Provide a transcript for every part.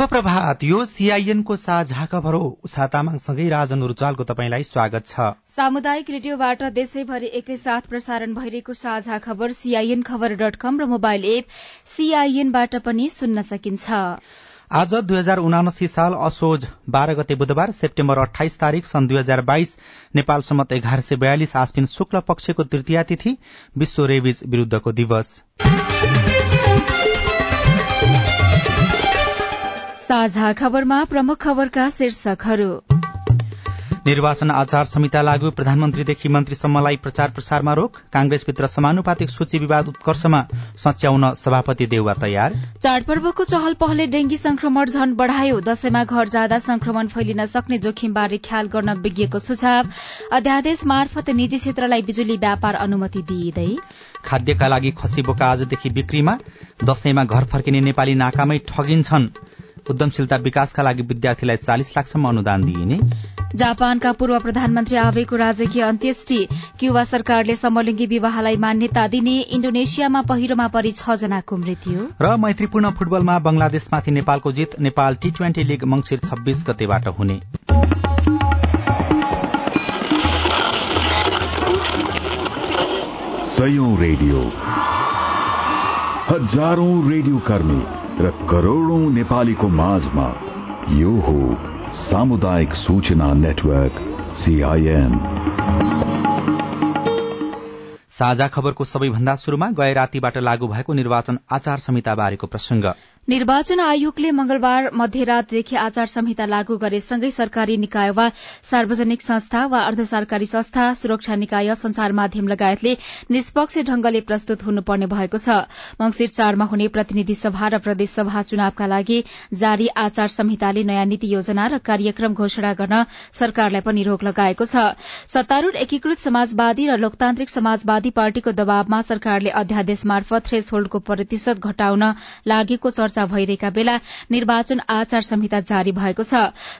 शुभ प्रभात यो सीआईएनको साझा खबर हो उषा तामाङसँगै राजन उर्जालको तपाईँलाई स्वागत छ। सामुदायिक रेडियोबाट देशैभरि एकैसाथ प्रसारण भइरहेको साझा खबर सीआईएन खबर डट कम र मोबाइल एप सीआईएनबाट पनि सुन्न सकिन्छ। आज दुई हजार उनासी साल असोज बाह्र गते बुधबार सेप्टेम्बर अठाइस तारीक सन् दुई हजार बाइस नेपाल सम्मत एघार सय बयालिस आश्विन शुक्ल पक्षको तृतीया तिथि विश्व रेबिज विरूद्धको दिवस। साझा खबरमा प्रमुख खबरका शीर्षकहरू। निर्वाचन आचार संहिता लागू प्रधानमन्त्रीदेखि मन्त्रीसम्मलाई प्रचार प्रसारमा रोक कांग्रेसभित्र समानुपातिक सूची विवाद उत्कर्षमा सच्याउन सभापति देउवा तयार। चाडपर्वको चहल पहलले डेंगी संक्रमण झन बढ़ायो दशैंमा घर जाँदा संक्रमण फैलिन सक्ने जोखिमबारे ख्याल गर्न विज्ञको सुझाव अध्यादेश मार्फत निजी क्षेत्रलाई बिजुली व्यापार अनुमति दिइँदै। खाद्यका लागि खसी बोका आजदेखि बिक्रीमा दशैंमा घर फर्किने नेपाली नाकामै ठगिन्छन्। उद्यमशीलता विकासका लागि विद्यार्थीलाई चालिस लाखसम्म अनुदान दिइने। जापानका पूर्व प्रधानमन्त्री आवेको राजकीय अन्त्येष्टि क्युबा सरकारले समलिङ्गी विवाहलाई मान्यता दिने इण्डोनेसियामा पहिरोमा परि छ जनाको मृत्यु। र मैत्रीपूर्ण फुटबलमा बंगलादेशमाथि नेपालको जित नेपाल टी ट्वेन्टी लीग मंगिर छब्बीस गतेबाट हुने। रेडियो। हजारौं रेडियो कर्मी। र करोड़ौं नेपालीको माझमा यो हो सामुदायिक सूचना नेटवर्क सीआईएन साझा खबरको सबैभन्दा शुरूमा गए रातीबाट लागू भएको निर्वाचन आचार संहिता बारेको प्रसंग निर्वाचन आयोगले मंगलबार मध्यरातदेखि आचार संहिता लागू गरेसँगै सरकारी निकाय वा सार्वजनिक संस्था वा अर्ध सरकारी संस्था सुरक्षा निकाय संचार माध्यम लगायतले निष्पक्ष ढंगले प्रस्तुत हुनुपर्ने भएको छ। मंगिर चारमा हुने प्रतिनिधि सभा र प्रदेश सभा चुनावका लागि जारी आचार संहिताले नयाँ नीति योजना र कार्यक्रम घोषणा गर्न सरकारलाई पनि रोक लगाएको छ। सत्तारूढ़ एकीकृत समाजवादी र लोकतान्त्रिक समाजवादी पार्टीको दबावमा सरकारले अध्यादेश मार्फत थ्रेस होल्डको प्रतिशत घटाउन लागेको चर्चा भइरहेका बेला निर्वाचन आचार संहिता जारी भएको छ।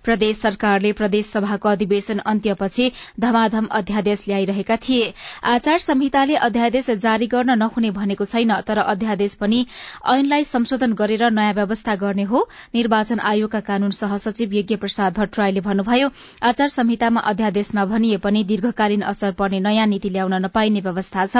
प्रदेश सरकारले प्रदेश सभाको अधिवेशन अन्त्यपछि धमाधम अध्यादेश ल्याइरहेका थिए। आचार संहिताले अध्यादेश जारी गर्न नहुने भनेको छैन तर अध्यादेश पनि ऐनलाई संशोधन गरेर नयाँ व्यवस्था गर्ने हो निर्वाचन आयोगका कानून सहसचिव यज्ञ प्रसाद भट्टराईले भन्नुभयो आचार संहितामा अध्यादेश नभनिए पनि दीर्घकालीन असर पर्ने नयाँ नीति ल्याउन नपाइने व्यवस्था छ।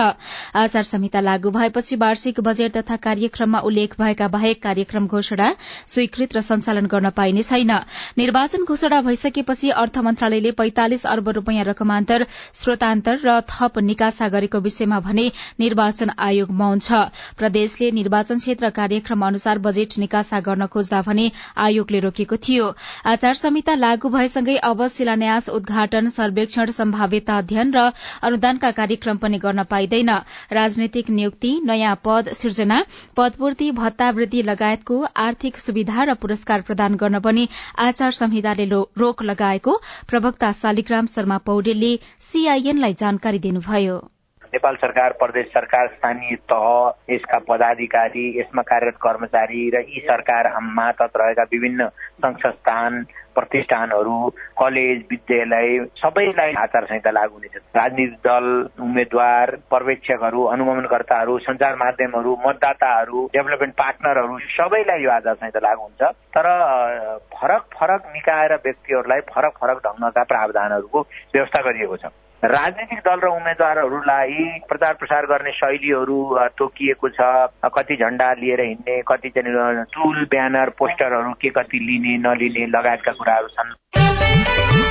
आचार संहिता लागू भएपछि वार्षिक बजेट तथा कार्यक्रममा उल्लेख भएका बाहेक कार्यक्रम घोषणा स्वीकृत र सञ्चालन गर्न पाइने छैन। निर्वाचन घोषणा भइसकेपछि अर्थ मन्त्रालयले पैंतालिस अर्ब रूपियाँ रकमान्तर स्रोतान्तर र थप निकासा गरेको विषयमा भने निर्वाचन आयोग मौन छ। प्रदेशले निर्वाचन क्षेत्र कार्यक्रम अनुसार बजेट निकासा गर्न खोज्दा भने आयोगले रोकेको थियो। आचार संहिता लागू भएसँगै अब शिलान्यास उद्घाटन सर्वेक्षण सम्भाव्यता अध्ययन र अनुदानका कार्यक्रम पनि गर्न पाइँदैन। राजनैतिक नियुक्ति नयाँ पद सृजना पदपूर्ति भत्तावृद्धि लगायतको आर्थिक सुविधा र पुरस्कार प्रदान गर्न पनि आचार संहिताले रोक लगाएको प्रवक्ता शालिग्राम शर्मा पौडेलले सीआईएनलाई जानकारी दिनुभयो। नेपाल सरकार प्रदेश सरकार स्थानीय तह यसका पदाधिकारी यसमा कार्यरत कर्मचारी र यी सरकार मातहत रहेका विभिन्न संघ संस्थान प्रतिष्ठानहरू कलेज विद्यालय सबैलाई आचार संहिता लागू हुनेछ। राजनीतिक दल उम्मेद्वार पर्यवेक्षकहरू अनुगमनकर्ताहरू सञ्चार माध्यमहरू मतदाताहरू डेभलपमेन्ट पार्टनरहरू सबैलाई यो आचार संहिता लागू हुन्छ। तर फरक फरक निकाय र व्यक्तिहरूलाई फरक फरक ढङ्गका प्रावधानहरूको व्यवस्था गरिएको छ। राजनीतिक दल र उम्मेद्वारहरूलाई प्रचार प्रसार गर्ने शैलीहरू तोकिएको छ कति झण्डा लिएर हिँड्ने कति टुल ब्यानर पोस्टरहरू के कति लिने नलिने लगायतका कुराहरू छन्।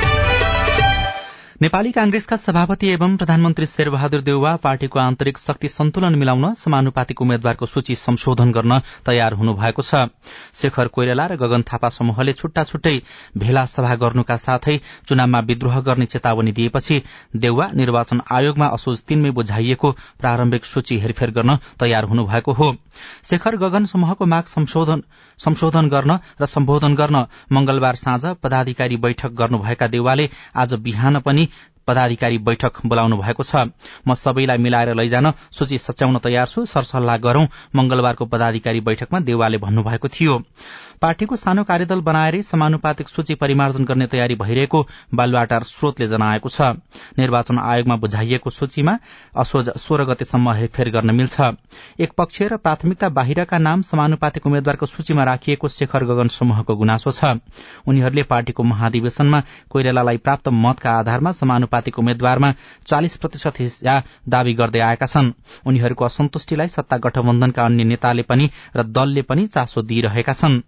नेपाली कांग्रेसका सभापति एवं प्रधानमन्त्री शेरबहादुर देउवा पार्टीको आन्तरिक शक्ति सन्तुलन मिलाउन समानुपातिक उम्मेद्वारको सूची संशोधन गर्न तयार हुनुभएको छ। शेखर कोइराला र गगन थापा समूहले छुट्टा छुट्टै भेला सभा गर्नुका साथै चुनावमा विद्रोह गर्ने चेतावनी दिएपछि देउवा निर्वाचन आयोगमा असोज तीनमै बुझाइएको प्रारम्भिक सूची हेरफेर गर्न तयार हुनुभएको हो। शेखर गगन समूहको माग संशोधन गर्न र सम्बोधन गर्न मंगलबार साँझ पदाधिकारी बैठक गर्नुभएका देउवाले आज बिहान पनि पदाधिकारी बैठक बोलाउनु भएको छ। म सबैलाई मिलाएर लैजान सूची सच्याउन तयार छु। सरसल्लाह गरौं। मंगलबारको पदाधिकारी बैठकमा देवालले भन्नुभएको थियो। पार्टीको सानो कार्यदल बनाएरै समानुपातिक सूची परिमार्जन गर्ने तयारी भइरहेको बालुवाटार स्रोतले जनाएको छ। निर्वाचन आयोगमा बुझाइएको सूचीमा असोज सोह्र गतेसम्म हेरफेर गर्न मिल्छ। एक पक्ष र प्राथमिकता बाहिरका नाम समानुपातिक उम्मेद्वारको सूचीमा राखिएको शेखर गगन समूहको गुनासो छ। उनीहरूले पार्टीको महाधिवेशनमा कोइरालालाई प्राप्त मतका आधारमा समानुपातिक उम्मेद्वारमा चालिस प्रतिशत हिस्सा दावी गर्दै आएका छन्। उनीहरूको असन्तुष्टिलाई सत्ता गठबन्धनका अन्य नेताले पनि र दलले पनि चासो दिइरहेका छन्।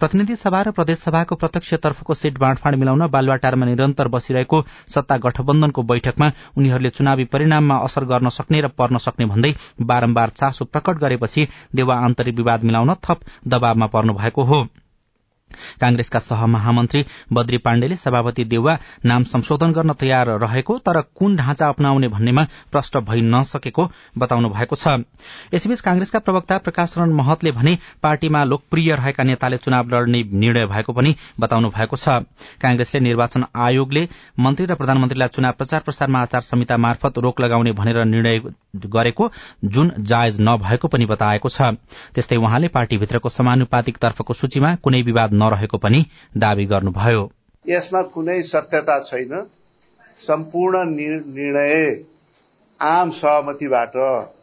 प्रतिनिधि सभा र प्रदेशसभाको प्रत्यक्षतर्फको सीट बाँडफाँड मिलाउन बालुवाटारमा निरन्तर बसिरहेको सत्ता गठबन्धनको बैठकमा उनीहरूले चुनावी परिणाममा असर गर्न सक्ने र पर्न सक्ने भन्दै बारम्बार चासो प्रकट गरेपछि देवा आन्तरिक विवाद मिलाउन थप दबावमा पर्नु भएको हो। कांग्रेसका सहमहामन्त्री बद्री पाण्डेले सभापति देउवा नाम संशोधन गर्न तयार रहेको तर कुन ढाँचा अपनाउने भन्नेमा प्रष्ट भइ नसकेको बताउनु भएको छ। यसैबीच कांग्रेसका प्रवक्ता प्रकाश शरण महतले भने पार्टीमा लोकप्रिय रहेका नेताले चुनाव लड्ने निर्णय भएको पनि बताउनु भएको छ। कांग्रेसले निर्वाचन आयोगले मन्त्री र प्रधानमन्त्रीलाई चुनाव प्रचार प्रसारमा आचार संहिता मार्फत रोक लगाउने भनेर निर्णय गरेको जुन जायज नभएको पनि बताएको छ। त्यस्तै उहाँले पार्टीभित्रको समानुपातिक तर्फको सूचीमा कुनै विवाद नरहेको पनि दावी गर्नुभयो। यसमा कुनै सत्यता छैन। सम्पूर्ण निर्णय आम सहमतिबाट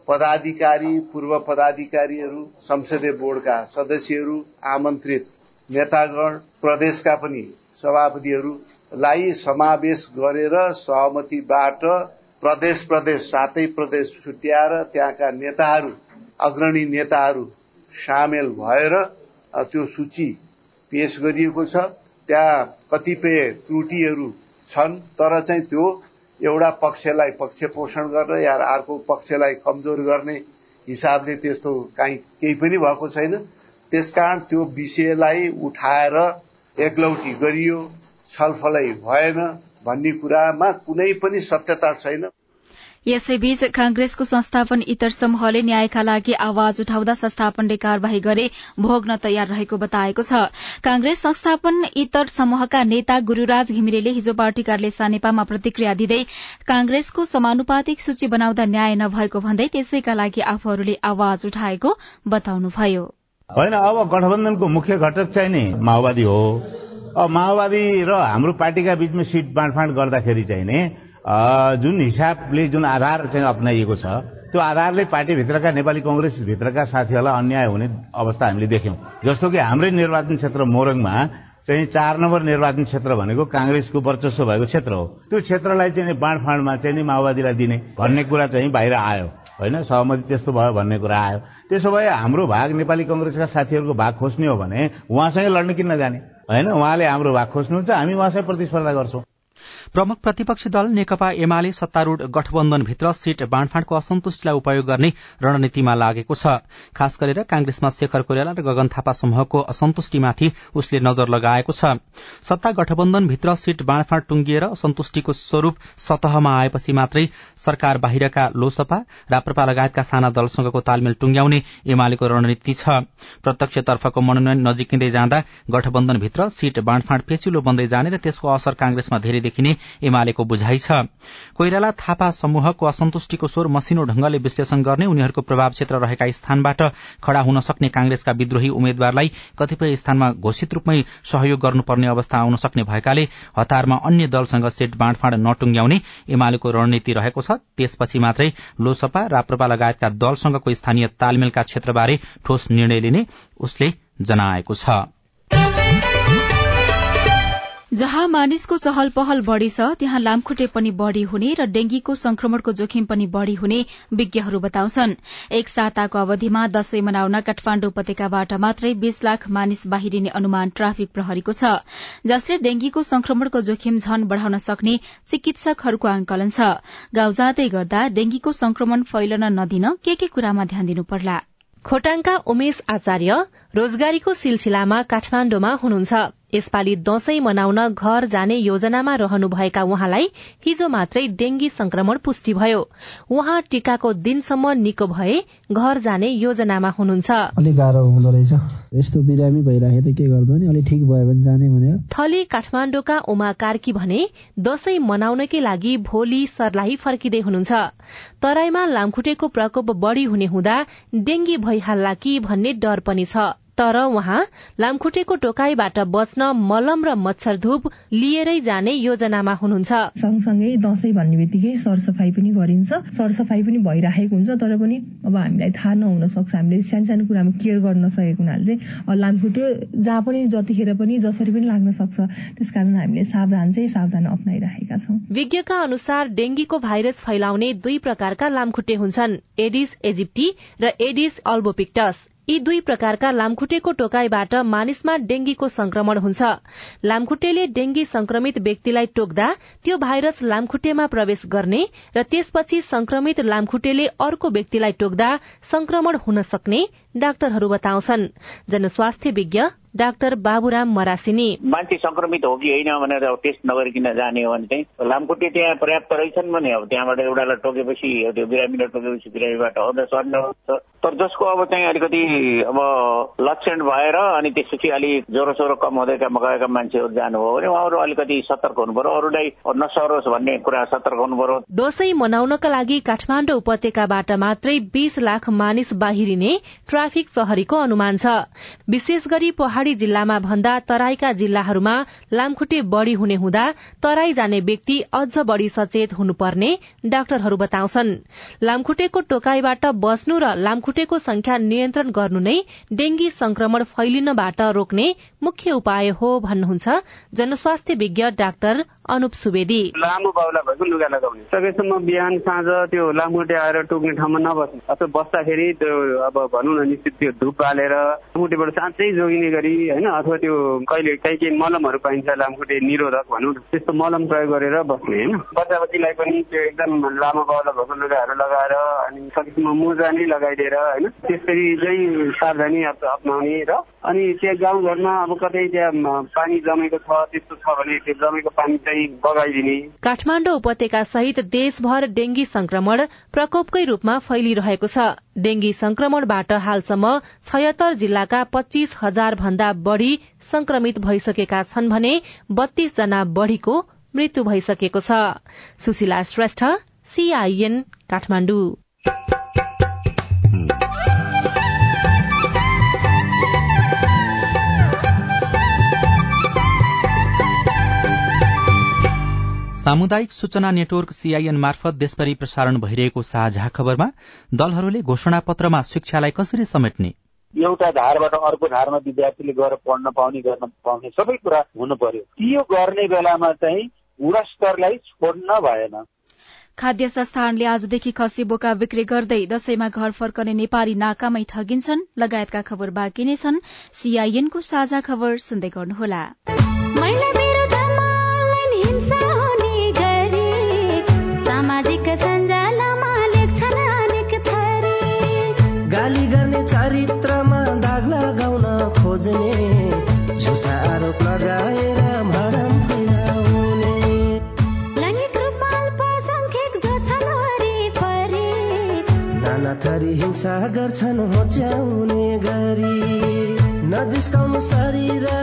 पदाधिकारी पूर्व पदाधिकारीहरू संसदीय बोर्डका सदस्यहरू आमन्त्रित नेतागण प्रदेशका पनि सभापतिहरूलाई समावेश गरेर सहमतिबाट प्रदेश प्रदेश सातै प्रदेश छुट्याएर त्यहाँका नेताहरू अग्रणी नेताहरू सामेल भएर त्यो सूची पेश गरिएको छ। त्यहाँ कतिपय त्रुटिहरू छन् तर चाहिँ त्यो एउटा पक्षलाई पक्ष पोषण गर्ने या अर्को पक्षलाई कमजोर गर्ने हिसाबले त्यस्तो काहीँ केही पनि भएको छैन। त्यसकारण त्यो विषयलाई उठाएर एकलौटी गरियो छलफलै भएन भन्ने कुरामा कुनै पनि सत्यता छैन। यसैबीच कांग्रेसको संस्थापन इतर समूहले न्यायका लागि आवाज उठाउँदा संस्थापनले कार्यवाही गरे भोग्न तयार रहेको बताएको छ। कांग्रेस संस्थापन इतर समूहका नेता गुरूराज घिमिरेले हिजो पार्टी कार्यालय सानेपामा प्रतिक्रिया दिँदै कांग्रेसको समानुपातिक सूची बनाउँदा न्याय नभएको भन्दै त्यसैका लागि आफूहरूले आवाज उठाएको बताउनुभयो। होइन अब गठबन्धनको मुख्य घटक चाहिँ नि माओवादी हो। माओवादी र हाम्रो पार्टीका बीचमा सिट बाँडफाँड गर्दाखेरि चाहिँ नि जुन हिसाबले जुन आधार चाहिँ अप्नाइएको छ त्यो आधारले पार्टीभित्रका नेपाली भित्रका साथीहरूलाई अन्याय हुने अवस्था हामीले देख्यौँ। जस्तो कि हाम्रै निर्वाचन क्षेत्र मोरङमा चाहिँ चार नम्बर निर्वाचन क्षेत्र भनेको काङ्ग्रेसको वर्चस्व भएको क्षेत्र हो। त्यो क्षेत्रलाई चाहिँ बाँडफाँडमा चाहिँ नि माओवादीलाई दिने भन्ने कुरा चाहिँ बाहिर आयो। होइन? सहमति त्यस्तो भयो भन्ने कुरा आयो। त्यसो भए हाम्रो भाग नेपाली कङ्ग्रेसका साथीहरूको भाग खोज्ने हो भने उहाँसँगै लड्न किन जाने? होइन? उहाँले हाम्रो भाग खोज्नुहुन्छ हामी उहाँसँग प्रतिस्पर्धा गर्छौँ। प्रमुख प्रतिपक्षी दल नेकपा एमाले सत्तारूढ़ गठबन्धनभित्र सीट बाँडफाँडको असन्तुष्टिलाई उपयोग गर्ने रणनीतिमा लागेको छ। खास गरेर कांग्रेसमा शेखर कोइराला र गगन थापा समूहको असन्तुष्टिमाथि उसले नजर लगाएको छ। सत्ता गठबन्धनभित्र सीट बाँडफाँड टुंगिएर असन्तुष्टिको स्वरूप सतहमा आएपछि मात्रै सरकार बाहिरका लोसपा राप्रपा लगायतका साना दलसँगको तालमेल टुंग्याउने एमालेको रणनीति छ। प्रत्यक्षतर्फको मनोनयन नजिकिँदै जाँदा गठबन्धनभित्र सीट बाँडफाँड पेचिलो बन्दै जाने र त्यसको असर कांग्रेसमा धेरै देखिने एमालेको बुझाइ छ। कोइराला थापा समूहको असन्तुष्टिको स्वर मसिनो ढंगले विश्लेषण गर्ने उनीहरूको प्रभाव क्षेत्र रहेका स्थानबाट खड़ा हुन सक्ने कांग्रेसका विद्रोही उम्मेद्वारलाई कतिपय स्थानमा घोषित रूपमै सहयोग गर्नुपर्ने अवस्था आउन सक्ने भएकाले हतारमा अन्य दलसँग सेट बाँडफाँड नटुंग्याउने एमालेको रणनीति रहेको छ। त्यसपछि मात्रै लोसपा राप्रपा लगायतका दलसँगको स्थानीय तालमेलका क्षेत्रबारे ठोस निर्णय लिने उसले जनाएको छ। जहाँ मानिसको चहल पहल बढ़ी छ त्यहाँ लामखुट्टे पनि बढ़ी हुने र डेंगीको संक्रमणको जोखिम पनि बढ़ी हुने विज्ञहरू बताउँछन्। एक साताको अवधिमा दशैं मनाउन काठमाण्डु उपत्यकाबाट मात्रै बीस लाख मानिस बाहिरिने अनुमान ट्राफिक प्रहरीको छ जसले डेंगीको संक्रमणको जोखिम झन बढ़ाउन सक्ने चिकित्सकहरूको आंकलन छ। गाउँ जाँदै गर्दा डेंगीको संक्रमण फैलन नदिन के के कुरामा ध्यान दिनु पर्ला? खोटाङका उमेश आचार्य रोजगारीको सिलसिलामा काठमाण्डुमा हुनुहुन्छ। यसपालि दशैं मनाउन घर जाने योजनामा रहनुभएका उहाँलाई हिजो मात्रै डेंगी संक्रमण पुष्टि भयो। उहाँ टीकाको दिनसम्म निको भए घर जाने योजनामा हुनुहुन्छ। अलिक गाह्रो हुँदो रहेछ। यस्तो बिरामी भइराखे त के गर्दो नि अलिक ठिक भयो भने जाने भने थली काठमाण्डुका उमा कार्की भने दशैं मनाउनकै लागि भोलि सर्लाही फर्किँदै हुनुहुन्छ। तराईमा लामखुट्टेको प्रकोप बढ़ी हुने हुँदा डेंगी भइहाल्ला कि भन्ने डर पनि छ। तर उहाँ लामखुट्टेको टोकाईबाट बच्न मलम र मच्छर धूप लिएरै जाने योजनामा हुनुहुन्छ। सँगसँगै दशैं भन्ने बित्तिकै सरसफाई पनि गरिन्छ। सरसफाई पनि भइराखेको हुन्छ तर पनि अब हामीलाई थाहा नहुन सक्छ हामीले सानो सानो कुरामा केयर गर्न नसकेको हुनाले चाहिँ लामखुट्टे जहाँ पनि जतिखेर पनि जसरी पनि लाग्न सक्छ त्यसकारण हामीले सावधान चाहिँ सावधान अप्नाइराखेका छौं। विज्ञका अनुसार डेंगीको भाइरस फैलाउने दुई प्रकारका लामखुट्टे हुन्छन् एडिस एजिप्टी र एडिस अल्बोपिक्टस। यी दुई प्रकारका लामखुट्टेको टोकाईबाट मानिसमा डेंगीको संक्रमण हुन्छ। लामखुट्टेले डेंगी संक्रमित व्यक्तिलाई टोक्दा त्यो भाइरस लामखुट्टेमा प्रवेश गर्ने र त्यसपछि संक्रमित लामखुट्टेले अर्को व्यक्तिलाई टोक्दा संक्रमण हुन सक्ने डाक्टरहरू बताउँछन्। जनस्वास्थ्य विज्ञ डाक्टर बाबुराम मरासिनी। मान्छे संक्रमित हो कि होइन भनेर टेस्ट नगरिकन जाने हो भने चाहिँ लामखुट्टे त्यहाँ पर्याप्त रहेछन् भने अब त्यहाँबाट एउटालाई टोकेपछि त्यो बिरामीलाई टोकेपछि बिरामीबाट आउँदा सर्ने तर जसको अब चाहिँ अलिकति अब लक्षण भएर अनि त्यसपछि अलिक ज्वरो सोरो कम हुँदै गएका मान्छेहरू जानुभयो भने उहाँहरू अलिकति सतर्क हुनु पर्यो अरूलाई नसरोस् भन्ने कुरा सतर्क हुनु पर्यो दशैं मनाउनका लागि काठमाण्डु उपत्यकाबाट मात्रै बीस लाख मानिस बाहिरिने ट्राफिक प्रहरीको अनुमान छ। विशेष गरी पहाड़ी जिल्लामा भन्दा तराईका जिल्लाहरूमा लामखुट्टे बढ़ी हुने हुँदा तराई जाने व्यक्ति अझ बढ़ी सचेत हुनुपर्ने डाक्टरहरू बताउँछन्। लामखुट्टेको टोकाईबाट बस्नु र लामखुट्टेको संख्या नियन्त्रण गर्नु नै डेंगी संक्रमण फैलिनबाट रोक्ने मुख्य उपाय हो भन्नुहुन्छ जनस्वास्थ्य विज्ञ डाक्टर अनुप सुवेदी। लामो बाहुला लुगा लगाउने। सकेसम्म बिहान साँझ त्यो लामखुट्टे आएर टोक्ने ठाउँमा नबस्ने। अथवा बस्दाखेरि त्यो अब भनौँ न निश्चित त्यो धुप हालेर लामखुट्टेबाट साँच्चै जोगिने गरी होइन अथवा त्यो कहिले काहीँ केही मलमहरू पाइन्छ लामखुट्टे निरोधक भनौँ त्यस्तो मलम प्रयोग गरेर बस्ने होइन। बच्चा बच्चीलाई पनि त्यो एकदम लामो बाहुला भएको लुगाहरू लगाएर अनि सकेसम्म मोजा नै लगाइदिएर होइन त्यसरी चाहिँ सावधानी अप्नाउने र अनि त्यहाँ गाउँघरमा अब कतै त्यहाँ पानी जमेको छ त्यस्तो छ भने त्यो जमेको पानी चाहिँ बगाइदिने। काठमाडौँ उपत्यका सहित देशभर डेंगी संक्रमण प्रकोपकै रूपमा फैलिरहेको छ। डेंगी संक्रमणबाट हालसम्म छयत्तर जिल्लाका पच्चीस हजार भन्दा बढ़ी संक्रमित भइसकेका छन् भने बत्तीस जना बढ़ीको मृत्यु भइसकेको छ। सुशीला श्रेष्ठ सीआईएन काठमाडौँ। सामुदायिक सूचना नेटवर्क सीआईएन मार्फत देशभरि प्रसारण भइरहेको साझा खबरमा दलहरूले घोषणा पत्रमा शिक्षालाई कसरी समेट्ने? एउटा धारबाट अर्को धारमा विद्यार्थीले गएर पढ्न पाउने गर्न पाउने सबै कुरा हुनु पर्यो यो गर्ने बेलामा चाहिँ गुणस्तरलाई छोड्न भएन। खाद्य संस्थानले आजदेखि खसी बोका बिक्री गर्दै दशैंमा घर फर्कने नेपाली नाकामै ठगिन्छन्। लगायतका खबर बाँकी नै छन्। सीआईएनको साझा खबर सुन्दै गर्नुहोला। थरी हिंसा गर्छन् होच्याउने गरी। नजिस्काउनु शरीर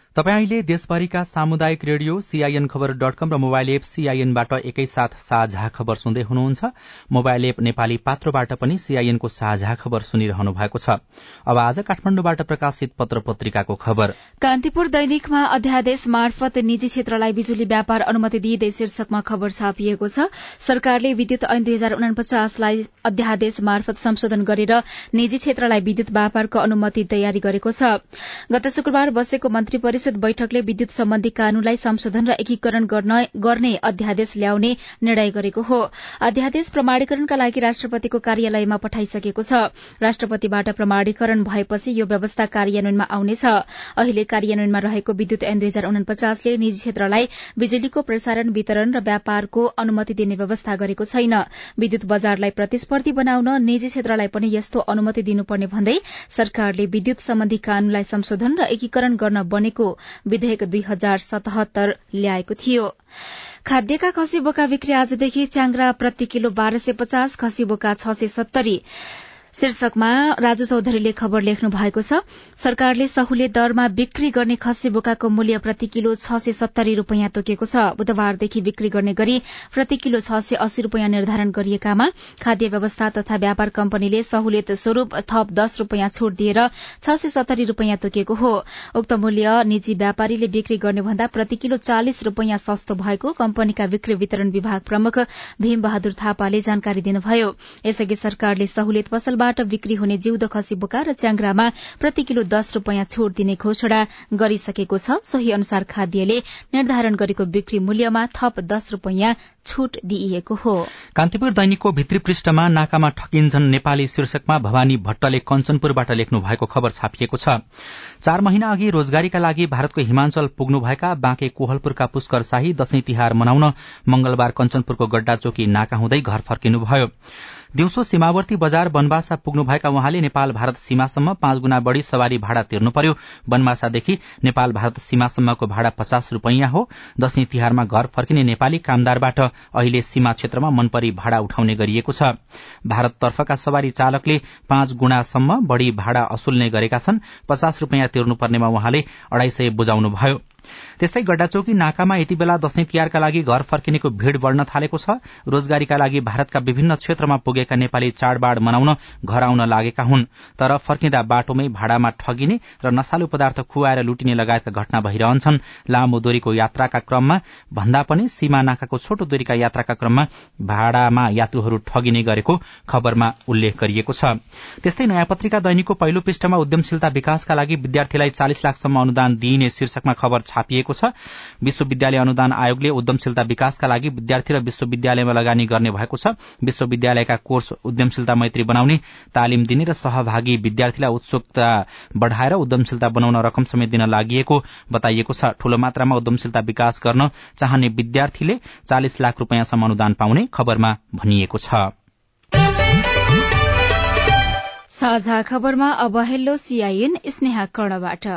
तपाईँ अहिले देशभरिका सामुदायिक रेडियो सीआईएन खबर डट कम र मोबाइल एप सीआईएनबाट एकैसाथ साझा खबर सुन्दै हुनुहुन्छ। मोबाइल एप नेपाली पात्रोबाट पनि सीआईएनको साझा खबर सुनिरहनु भएको छ। अब आज काठमाडौँबाट प्रकाशित पत्र पत्रिकाको खबर। कान्तिपुर दैनिकमा अध्यादेश मार्फत निजी क्षेत्रलाई बिजुली व्यापार अनुमति दिइँदै शीर्षकमा खबर छापिएको छ। सरकारले विद्युत ऐन दुई हजार उनापचासलाई अध्यादेश मार्फत संशोधन गरेर निजी क्षेत्रलाई विद्युत व्यापारको अनुमति तयारी गरेको छ। गत शुक्रबार बसेको मन्त्री परिषद बैठकले विद्युत सम्बन्धी कानूनलाई संशोधन र एकीकरण गर्ने अध्यादेश ल्याउने निर्णय गरेको हो। अध्यादेश प्रमाणीकरणका लागि राष्ट्रपतिको कार्यालयमा पठाइसकेको छ। राष्ट्रपतिबाट प्रमाणीकरण भएपछि यो व्यवस्था कार्यान्वयनमा आउनेछ। अहिले कार्यान्वयनमा रहेको विद्युत ऐन दुई हजार उनपचासले निजी क्षेत्रलाई बिजुलीको प्रसारण वितरण र व्यापारको अनुमति दिने व्यवस्था गरेको छैन। विद्युत बजारलाई प्रतिस्पर्धी बनाउन निजी क्षेत्रलाई पनि यस्तो अनुमति दिनुपर्ने भन्दै सरकारले विद्युत सम्बन्धी कानूनलाई संशोधन र एकीकरण गर्न बनेको विधेयक दुई हजार सतहत्तर ल्याएको थियो। खाद्यका खसी बोका बिक्री आजदेखि च्याङ्रा प्रति किलो बाह्र सय पचास खसी बोका छ सय सत्तरी। शीर्षकमा राजु चौधरीले खबर लेख्नु भएको छ सरकारले सहुलियत दरमा बिक्री गर्ने खसी बोकाको मूल्य प्रति किलो छ सय सत्तरी रूपियाँ तोकेको छ। बुधबारदेखि बिक्री गर्ने गरी प्रति किलो छ सय अस्सी रूपियाँ निर्धारण गरिएकामा खाद्य व्यवस्था तथा व्यापार कम्पनीले सहुलियत स्वरूप थप दस रूपियाँ छूट दिएर छ सय सत्तरी रूपियाँ तोकेको हो। उक्त मूल्य निजी व्यापारीले बिक्री गर्नेभन्दा प्रति किलो चालिस रूपियाँ सस्तो भएको कम्पनीका बिक्री वितरण विभाग प्रमुख भीम बहादुर थापाले जानकारी दिनुभयो। यसअघि सरकारले सहुलियत पसल बाट बिक्री हुने जिउदो खसी बोका र च्याङ्रामा प्रति किलो दस रूपियाँ छूट दिने घोषणा गरिसकेको छ। सोही अनुसार खाद्यले निर्धारण गरेको बिक्री मूल्यमा थप दस रूपियाँ छूट दिइएको हो। कान्तिपुर दैनिकको भित्री पृष्ठमा नाकामा ठकिन्छन् नेपाली शीर्षकमा भवानी भट्टले कञ्चनपुरबाट लेख्नु भएको खबर छापिएको छ। चार महिना अघि रोजगारीका लागि भारतको हिमाञ्चल पुग्नुभएका बाँके कोहलपुरका पुष्कर शाही दशैं तिहार मनाउन मंगलबार कञ्चनपुरको गड्डा चोकी नाका हुँदै घर फर्किनुभयो। दिउँसो सीमावर्ती बजार बनबासा पुग्नुभएका उहाँले नेपाल भारत सीमासम्म पाँच गुणा बढ़ी सवारी भाड़ा तिर्नु पर्यो बनबासादेखि नेपाल भारत सीमासम्मको भाड़ा पचास रूपियाँ हो। दशैं तिहारमा घर फर्किने नेपाली कामदारबाट अहिले सीमा क्षेत्रमा मनपरी भाड़ा उठाउने गरिएको छ। भारततर्फका सवारी चालकले पाँच गुणासम्म बढ़ी भाड़ा असुल्ने गरेका छन्। पचास रूपियाँ तिर्नुपर्नेमा उहाँले अढ़ाई सय बुझाउनुभयो। त्यस्तै गड्डाचौकी नाकामा यति बेला दशैं तिहारका लागि घर फर्किनेको भीड़ बढ़न थालेको छ। रोजगारीका लागि भारतका विभिन्न क्षेत्रमा पुगेका नेपाली चाडबाड़ मनाउन घर आउन लागेका हुन्। तर फर्किँदा बाटोमै भाड़ामा ठगिने र नशालु पदार्थ खुवाएर लुटिने लगायतका घटना भइरहन्छन्। लामो दूरीको यात्राका क्रममा भन्दा पनि सीमा नाकाको छोटो दूरीका यात्राका क्रममा भाड़ामा यात्रुहरू ठगिने गरेको खबरमा उल्लेख गरिएको छ। त्यस्तै नयाँ पत्रिका दैनिकको पहिलो पृष्ठमा उद्यमशीलता विकासका लागि विद्यार्थीलाई चालिस लाखसम्म अनुदान दिइने शीर्षकमा खबर छापिएको छ। विश्वविद्यालय अनुदान आयोगले उद्यमशीलता विकासका लागि विद्यार्थी र विश्वविद्यालयमा लगानी गर्ने भएको छ। विश्वविद्यालयका कोर्स उद्यमशीलता मैत्री बनाउने तालिम दिने र सहभागी विद्यार्थीलाई उत्सुकता बढ़ाएर उद्यमशीलता बनाउन रकम समेत दिन लागि बताइएको छ। ठूलो मात्रामा उद्यमशीलता विकास गर्न चाहने विद्यार्थीले चालिस लाख रूपियाँसम्म अनुदान पाउने खबरमा भनिएको छ। साझा खबरमा अब हेलो सीआईएन स्नेहा कर्णबाट।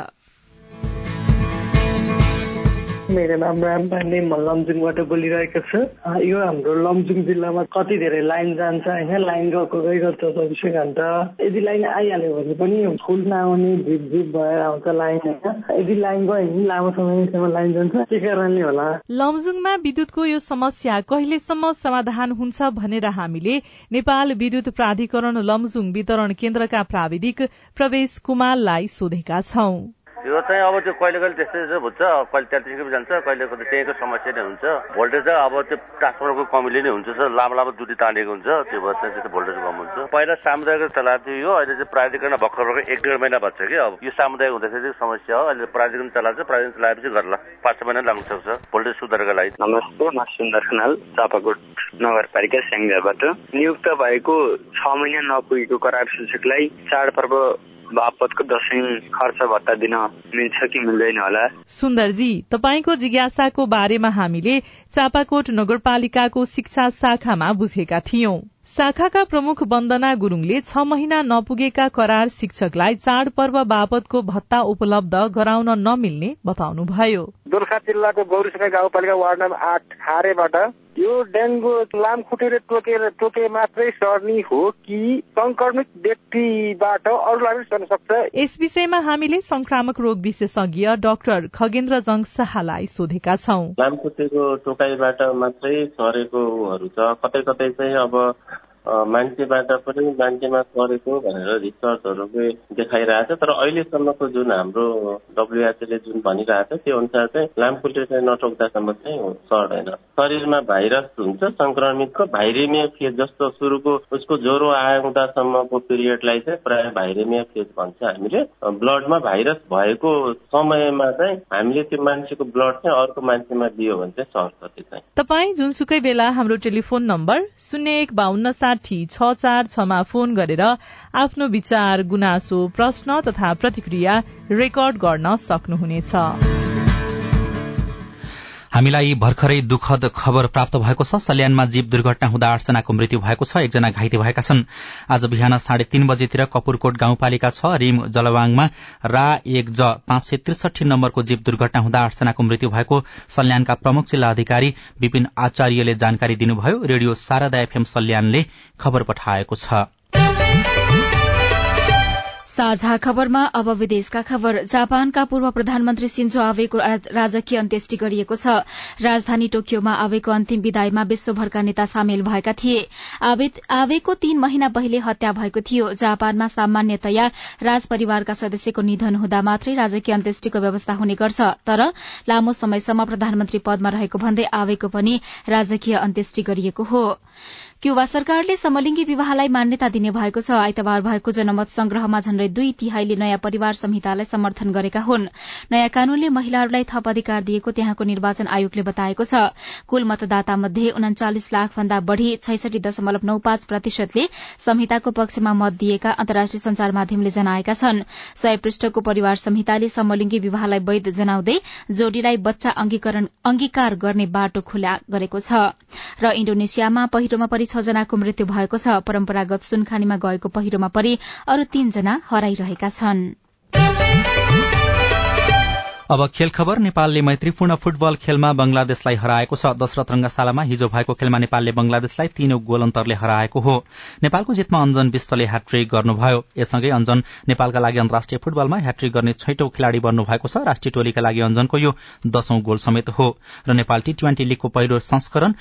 मेरो नाम राम पाण्डे म लमजुङबाट बोलिरहेको छु। यो हाम्रो लमजुङ जिल्लामा कति धेरै लाइन जान्छ होइन? लाइन गएको गइ गर्छ चौबिसै घन्टा। यदि लाइन आइहाल्यो भने पनि फुल नआउने झिप झिप भएर आउँछ लाइन होइन? यदि लाइन गयो भने लामो समयसम्म लाइन जान्छ। के कारणले होला? लमजुङमा विद्युतको यो समस्या कहिलेसम्म समाधान हुन्छ भनेर हामीले नेपाल विद्युत प्राधिकरण लमजुङ वितरण केन्द्रका प्राविधिक प्रवेश कुमारलाई सोधेका छौं। यो चाहिँ अब त्यो कहिले कहिले त्यस्तै हुन्छ। कहिले पनि जान्छ कहिले कहिले त्यहीको समस्या नै हुन्छ। भोल्टेज अब त्यो ट्रान्सफरको कमीले नै हुन्छ सर। लामो लामो दुरी तानेको हुन्छ। त्यो भएर चाहिँ त्यस्तो भोल्टेज कम हुन्छ। पहिला सामुदायिक चलाएको थियो यो। अहिले चाहिँ प्राधिकरण भर्खर भर्खर एक डेढ महिना भएको छ कि अब। यो सामुदायिक हुँदाखेरि समस्या हो। अहिले प्राधिकरण चलाएको छ प्राधिकरण चलाएपछि गर्ला। पाँच छ महिना लाग्न सक्छ भोल्टेज सुधारको लागि। नमस्ते म सुन्दर खनाल चापाकोट नगरपालिका स्याङ्जाबाट। नियुक्त भएको छ महिना नपुगेको करार सूचकलाई चाडपर्व बापतको दसैँ खर्च भत्ता दिन मिल्छ कि मिल्दैन होला। सुन्दरजी तपाईँको जिज्ञासाको बारेमा हामीले चापाकोट नगरपालिकाको शिक्षा शाखामा बुझेका थियौं। शाखाका प्रमुख वन्दना गुरूङले छ महिना नपुगेका करार शिक्षकलाई चाडपर्व बापतको भत्ता उपलब्ध गराउन नमिल्ने बताउनुभयो। दोलखा जिल्लाको गौरीसङ्घ गाउँपालिका वार्ड नम्बर आठ खारेबाट यो डेङ्गु लामखुट्टेले टोकेर टोके मात्रै सर्ने हो कि संक्रमित व्यक्तिबाट अरूलाई पनि सर्न सक्छ? यस विषयमा हामीले संक्रामक रोग विशेषज्ञ डाक्टर खगेन्द्र जङ शाहलाई सोधेका छौं। लामखुट्टेको टोकाइबाट मात्रै सरेकोहरू छ। कतै कतै चाहिँ अब मान्छेबाट पनि मान्छेमा सरेको भनेर रिसर्चहरू देखाइरहेछ। तर अहिलेसम्मको जुन हाम्रो डब्लुएचओले जुन भनिरहेछ त्यो अनुसार चाहिँ लामखुट्टे चाहिँ नटोक्दासम्म चाहिँ सर्दैन। शरीरमा भाइरस हुन्छ संक्रमितको भाइरेमिया फेज जस्तो सुरुको उसको ज्वरो आउँदासम्मको पिरियडलाई चाहिँ प्रायः भाइरेमिया फेज भन्छ हामीले। ब्लडमा भाइरस भएको समयमा चाहिँ हामीले त्यो मान्छेको ब्लड चाहिँ अर्को मान्छेमा दियो भने चाहिँ सर्छ त्यो चाहिँ। तपाईँ जुनसुकै बेला हाम्रो टेलिफोन नम्बर शून्य एक बान्न साठी छ चार छमा फोन गरेर आफ्नो विचार गुनासो प्रश्न तथा प्रतिक्रिया रेकर्ड गर्न सक्नुहुनेछ। हामीलाई भर्खरै दुःखद खबर प्राप्त भएको छ। सल्यानमा जीव दुर्घटना हुँदा आठजनाको मृत्यु भएको छ। एकजना घाइते भएका छन्। आज बिहान साढे तीन बजेतिर कपुरकोट गाउँपालिका छ रिम जलवाङमा रा एक ज पाँच सय त्रिसठी नम्बरको जीव दुर्घटना हुँदा आठजनाको मृत्यु भएको सल्यानका प्रमुख जिल्ला अधिकारी विपिन आचार्यले जानकारी दिनुभयो। रेडियो शारदा एफएम सल्यानले खबर पठाएको छ। साझा खबरमा अब विदेशका खबर। जापानका पूर्व प्रधानमन्त्री सिन्जो आवेको राजकीय अन्त्येष्टि गरिएको छ। राजधानी टोकियोमा आवेको अन्तिम विदाईमा विश्वभरका नेता सामेल भएका थिए। आवेको तीन महिना पहिले हत्या भएको थियो। जापानमा सामान्यतया राज परिवारका सदस्यको निधन हुँदा मात्रै राजकीय अन्त्येष्टिको व्यवस्था हुने गर्छ। तर लामो समयसम्म प्रधानमन्त्री पदमा रहेको भन्दै आवेको पनि राजकीय अन्त्येष्टि गरिएको हो। क्युबा सरकारले समलिङ्गी विवाहलाई मान्यता दिने भएको छ। आइतबार भएको जनमत संग्रहमा झण्डै दुई तिहाईले नयाँ परिवार संहितालाई समर्थन गरेका हुन्। नयाँ कानूनले महिलाहरूलाई थप अधिकार दिएको त्यहाँको निर्वाचन आयोगले बताएको छ। कुल मतदाता मध्ये उन्चालिस लाख भन्दा बढ़ी छैसठी दशमलव नौ पाँच प्रतिशतले संहिताको पक्षमा मत दिएका अन्तर्राष्ट्रिय संचार माध्यमले जनाएका छन्। सय पृष्ठको परिवार संहिताले समलिङ्गी विवाहलाई वैध जनाउँदै जोडीलाई बच्चा अंगीकार गर्ने बाटो खुला गरेको छ। र इण्डोनेसियामा पहिरोमा परि छ जनाको मृत्यु भएको छ। परम्परागत सुनखानीमा गएको पहिरोमा परि अरू तीनजना हराइरहेका छन्। अब खेल खबर नेपालले मैत्रीपूर्ण फुटबल खेलमा बंगलादेशलाई हराएको छ। दशरथ रंगशालामा हिजो भएको खेलमा नेपालले बंगलादेशलाई तीनौ गोल अन्तरले हराएको हो। नेपालको जितमा अञ्जन विष्टले ह्याट्रिक गर्नुभयो। यससँगै अञ्जन नेपालका लागि अन्तर्राष्ट्रिय फुटबलमा ह्याट्रिक गर्ने छैटौं खेलाड़ी बन्नुभएको छ। राष्ट्रिय टोलीका लागि अञ्जनको यो दशौं गोल समेत हो। र नेपाल टी ट्वेन्टी लीगको पहिलो संस्करण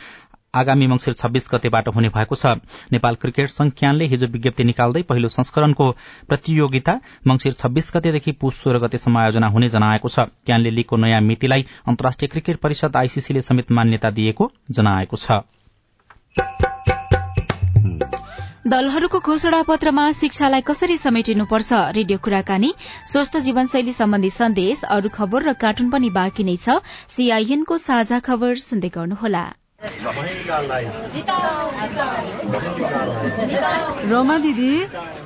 आगामी मंगिर छब्बीस गतेबाट हुने भएको छ। नेपाल क्रिकेट संघ क्यानले हिजो विज्ञप्ति निकाल्दै पहिलो संस्करणको प्रतियोगिता मंगिर छब्बीस गतेदेखि पुष सोह्र गतेसम्म आयोजना हुने जनाएको छ। क्यानले लीगको नयाँ मितिलाई अन्तर्राष्ट्रिय क्रिकेट परिषद आईसीसीले समेत मान्यता दिएको जनाएको छ। दलहरूको घोषणा पत्रमा शिक्षालाई कसरी समेटिनुपर्छ? रेडियो कुराकानी स्वस्थ जीवनशैली सम्बन्धी सन्देश अरू खबर र कार्टुन पनि बाँकी नै छ। सीआईएनको साझा खबर सुन्दै गर्नुहोला। रोमा दिदी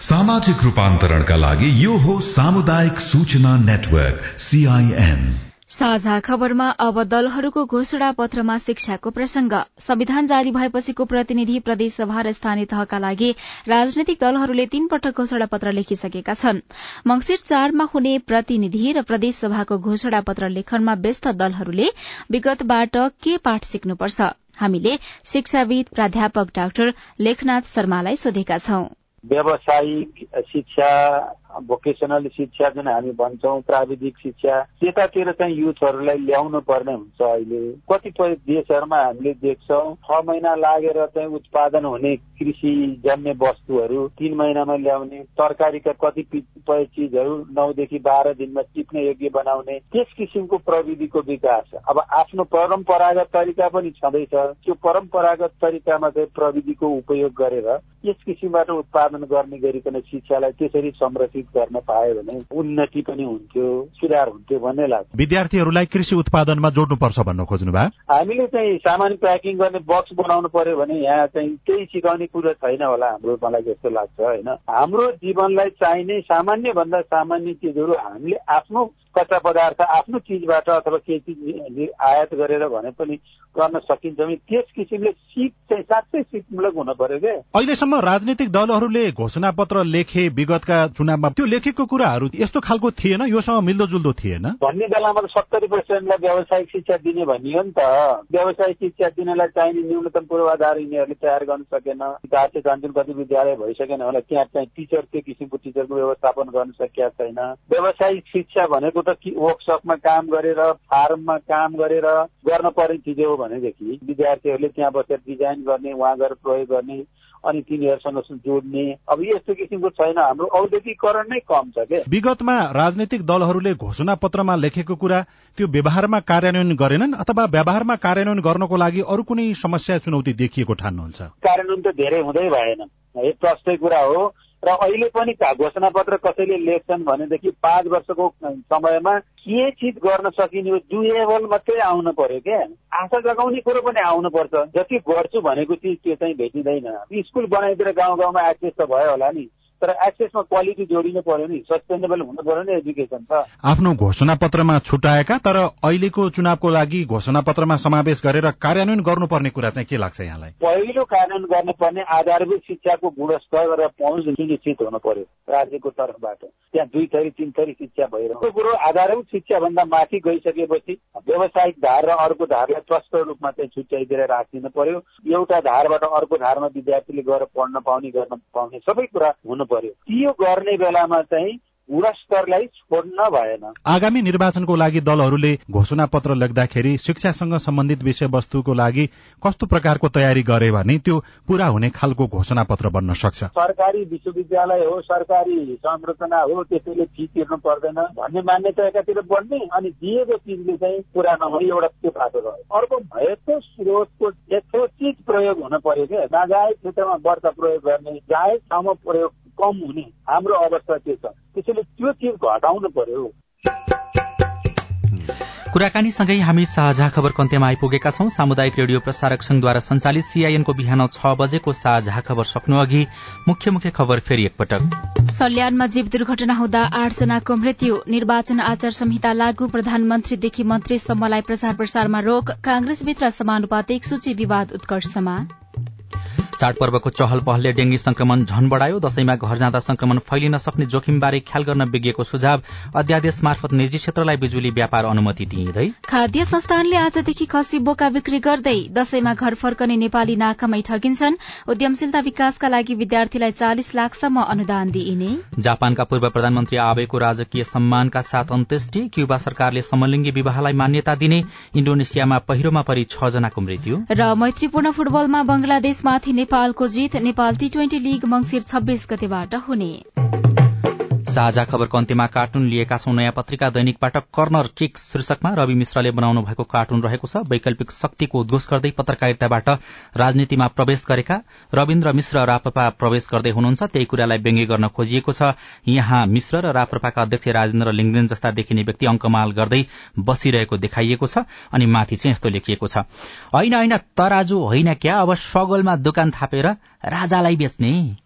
सामाजिक रूपान्तरणका लागि यो हो सामुदायिक सूचना नेटवर्क सीआईएन साझा खबरमा अब दलहरूको घोषणा पत्रमा शिक्षाको प्रसंग संविधान जारी भएपछिको प्रतिनिधि प्रदेशसभा र स्थानीय तहका लागि राजनैतिक दलहरूले तीन पटक घोषणा पत्र लेखिसकेका छन्। मंगिर चारमा हुने प्रतिनिधि र प्रदेशसभाको घोषणा पत्र लेखनमा व्यस्त दलहरूले विगतबाट के पाठ सिक्नुपर्छ? हामीले शिक्षाविद प्राध्यापक डाक्टर लेखनाथ शर्मालाई सोधेका छौं। व्यावसायिक शिक्षा भोकेसनल शिक्षा जुन हामी भन्छौँ प्राविधिक शिक्षा त्यतातिर चाहिँ युथहरूलाई ल्याउनु पर्ने हुन्छ अहिले। कतिपय देशहरूमा हामीले देख्छौँ छ महिना लागेर चाहिँ उत्पादन हुने कृषि जन्य वस्तुहरू तिन महिनामा ल्याउने तरकारीका कतिपय चिजहरू नौदेखि बाह्र दिनमा टिप्ने योग्य बनाउने त्यस किसिमको प्रविधिको विकास। अब आफ्नो परम्परागत तरिका पनि छँदैछ। त्यो परम्परागत तरिकामा चाहिँ प्रविधिको उपयोग गरेर यस किसिमबाट उत्पादन गर्ने गरिकन शिक्षालाई त्यसरी संरक्षित गर्न पायो भने उन्नति पनि हुन्थ्यो सुधार हुन्थ्यो भन्ने लाग्छ। विद्यार्थीहरूलाई कृषि उत्पादनमा जोड्नुपर्छ भन्न खोज्नु भयो हामीले चाहिँ सामान प्याकिङ गर्ने बक्स बनाउनु पर्यो भने यहाँ चाहिँ केही सिकाउने कुरो छैन होला हाम्रो मलाई जस्तो लाग्छ होइन। हाम्रो जीवनलाई चाहिने सामान्य भन्दा सामान्य चिजहरू हामीले आफ्नो कच्चा पदार्थ आफ्नो चिजबाट अथवा केही चिज आयात गरेर भने पनि गर्न सकिन्छ भने त्यस किसिमले सिप चाहिँ साँच्चै सिपमूलक हुन पर्यो क्या अहिलेसम्म राजनीतिक दलहरूले घोषणा पत्र लेखे विगतका चुनावमा त्यो लेखेको कुराहरू यस्तो खालको थिएन योसँग मिल्दोजुल्दो थिएन? भन्ने बेलामा त सत्तरी पर्सेन्टलाई व्यावसायिक शिक्षा दिने भनियो नि त। व्यावसायिक शिक्षा दिनलाई चाहिने न्यूनतम पूर्वाधार यिनीहरूले तयार गर्न सकेन चार सय कति विद्यालय भइसकेन होला त्यहाँ चाहिँ टिचर त्यो किसिमको टिचरको व्यवस्थापन गर्न सकिया छैन। व्यावसायिक शिक्षा भनेको त वर्कसपमा काम गरेर फार्ममा काम गरेर गर्न पर्ने चिज हो भनेदेखि विद्यार्थीहरूले त्यहाँ बसेर डिजाइन गर्ने उहाँ गएर प्रयोग गर्ने अनि तिनीहरूसँग जोड्ने। अब यस्तो किसिमको छैन। हाम्रो औद्योगिकरण नै कम छ क्या विगतमा राजनैतिक दलहरूले घोषणा पत्रमा लेखेको कुरा त्यो व्यवहारमा कार्यान्वयन गरेनन् अथवा व्यवहारमा कार्यान्वयन गर्नको लागि अरू कुनै समस्या चुनौती देखिएको ठान्नुहुन्छ? कार्यान्वयन त धेरै हुँदै भएन। प्रष्टै कुरा हो। र अहिले पनि घोषणा पत्र कसैले लेख्छन् भनेदेखि पाँच वर्षको समयमा के चिज गर्न सकिने हो डुएबल मात्रै आउनु पर्यो क्या आशा जगाउने कुरो पनि आउनुपर्छ जति गर्छु भनेको चिज त्यो चाहिँ भेटिँदैन। स्कुल बनाइदिएर गाउँ गाउँमा एक्सेस त भयो होला नि। तर एक्सेसमा क्वालिटी जोडिनु पर्यो नि सस्टेनेबल हुनु पर्यो नि एजुकेसन त। आफ्नो घोषणा पत्रमा छुट्याएका तर अहिलेको चुनावको लागि घोषणा पत्रमा समावेश गरेर कार्यान्वयन गर्नुपर्ने कुरा चाहिँ के लाग्छ यहाँलाई? पहिलो कार्यान्वयन गर्नुपर्ने आधारभूत शिक्षाको गुणस्तर र पहुँच सुनिश्चित हुनु पर्यो राज्यको तर्फबाट। त्यहाँ दुई थरी तिन थरी शिक्षा भइरहेको कुरो आधारभूत शिक्षा भन्दा माथि गइसकेपछि व्यावसायिक धार र अर्को धारलाई प्रष्ट रूपमा चाहिँ छुट्याइदिएर राखिदिनु पर्यो। एउटा धारबाट अर्को धारमा विद्यार्थीले गएर पढ्न पाउने गर्न पाउने सबै कुरा हुनु पर्यो। यो गर्ने बेलामा चाहिँ गुणस्तरलाई छोड्न भएन। आगामी निर्वाचनको लागि दलहरूले घोषणा पत्र लेख्दाखेरि शिक्षासँग सम्बन्धित विषयवस्तुको लागि कस्तो प्रकारको तयारी गरे भने त्यो पूरा हुने खालको घोषणा पत्र बन्न सक्छ? सरकारी विश्वविद्यालय हो सरकारी संरचना हो त्यसैले फी तिर्नु पर्दैन भन्ने मान्यता एकातिर बढ्ने अनि दिएको चिजले चाहिँ पुरा नहुने एउटा त्यो बाटो रह्यो। अर्को भएको स्रोतको यथोचित प्रयोग हुन पर्यो क्या नाजायज क्षेत्रमा वर्षा प्रयोग गर्ने जायज ठाउँमा प्रयोग कम हुने हाम्रो अवस्था के छ। त्यसैले त्यो चिज घटाउनु पर्यो। कुराकानीसँगै हामी साझा खबरको अन्त्यमा आइपुगेका छौं। सामुदायिक रेडियो प्रसारक संघद्वारा संचालित सीआईएनको बिहान छ बजेको साझा खबर सक्नु अघि मुख्य मुख्य खबर फेरि एकपटक। सल्यानमा जीव दुर्घटना हुँदा आठजनाको मृत्यु। निर्वाचन आचार संहिता लागू। प्रधानमन्त्रीदेखि मन्त्रीसम्मलाई प्रचार प्रसारमा रोक। कांग्रेसभित्र समानुपातिक सूची विवाद उत्कर्षमा। चाडपर्वको चहल पहलले डेंगी संक्रमण झन बढ़ायो। दशैंमा घर जाँदा संक्रमण फैलिन सक्ने जोखिमबारे ख्याल गर्न विज्ञको सुझाव अध्यादेश मार्फत निजी क्षेत्रलाई बिजुली व्यापार अनुमति दिइँदै खाद्य संस्थानले आजदेखि खसी बोका बिक्री गर्दै दशैंमा घर फर्कने नेपाली नाकामै ठगिन्छन्। उद्यमशीलता विकासका लागि विद्यार्थीलाई चालिस लाखसम्म अनुदान दिइने। जापानका पूर्व प्रधानमन्त्री आबेको राजकीय सम्मानका साथ अन्त्येष्टि क्युबा सरकारले समलिङ्गी विवाहलाई मान्यता दिने इण्डोनेसियामा पहिरोमा परि छ जनाको मृत्यु। र मैत्रीपूर्ण फुटबलमा बंगलादेशमाथि नेपालको जित नेपाल टी ट्वेन्टी लीग मंगिर छब्बीस गतेबाट हुने। साझा खबरको अन्त्यमा कार्टुन लिएका छौं नयाँ पत्रिका दैनिकबाट कर्नर किक शीर्षकमा रवि मिश्रले बनाउनु भएको कार्टुन रहेको छ। वैकल्पिक शक्तिको उद्घोष गर्दै पत्रकारिताबाट राजनीतिमा प्रवेश गरेका रविन्द्र मिश्र राप्रपा प्रवेश गर्दै हुनुहुन्छ। त्यही कुरालाई व्यङ्ग्य गर्न खोजिएको छ। यहाँ मिश्र र राप्रपाका अध्यक्ष राजेन्द्र लिङ्गदेन जस्ता देखिने व्यक्ति अङ्कमाल गर्दै बसिरहेको देखाइएको छ अनि माथि चाहिँ यस्तो लेखिएको छ। होइन होइन तराजु होइन क्या? अब सगोलमा दोकान थापेर राजालाई बेच्ने?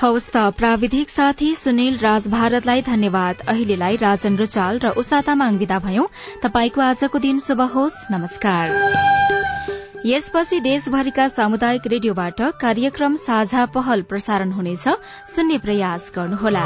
हवस् त प्राविधिक साथी सुनिल राज भारतलाई धन्यवाद। अहिलेलाई राजन रुचाल र उषा तामाङ विदा भयौं। तपाईँको आजको दिन शुभ होस्। नमस्कार। यसपछि देशभरिका सामुदायिक रेडियोबाट कार्यक्रम साझा पहल प्रसारण हुनेछ। सुन्ने प्रयास गर्नुहोला।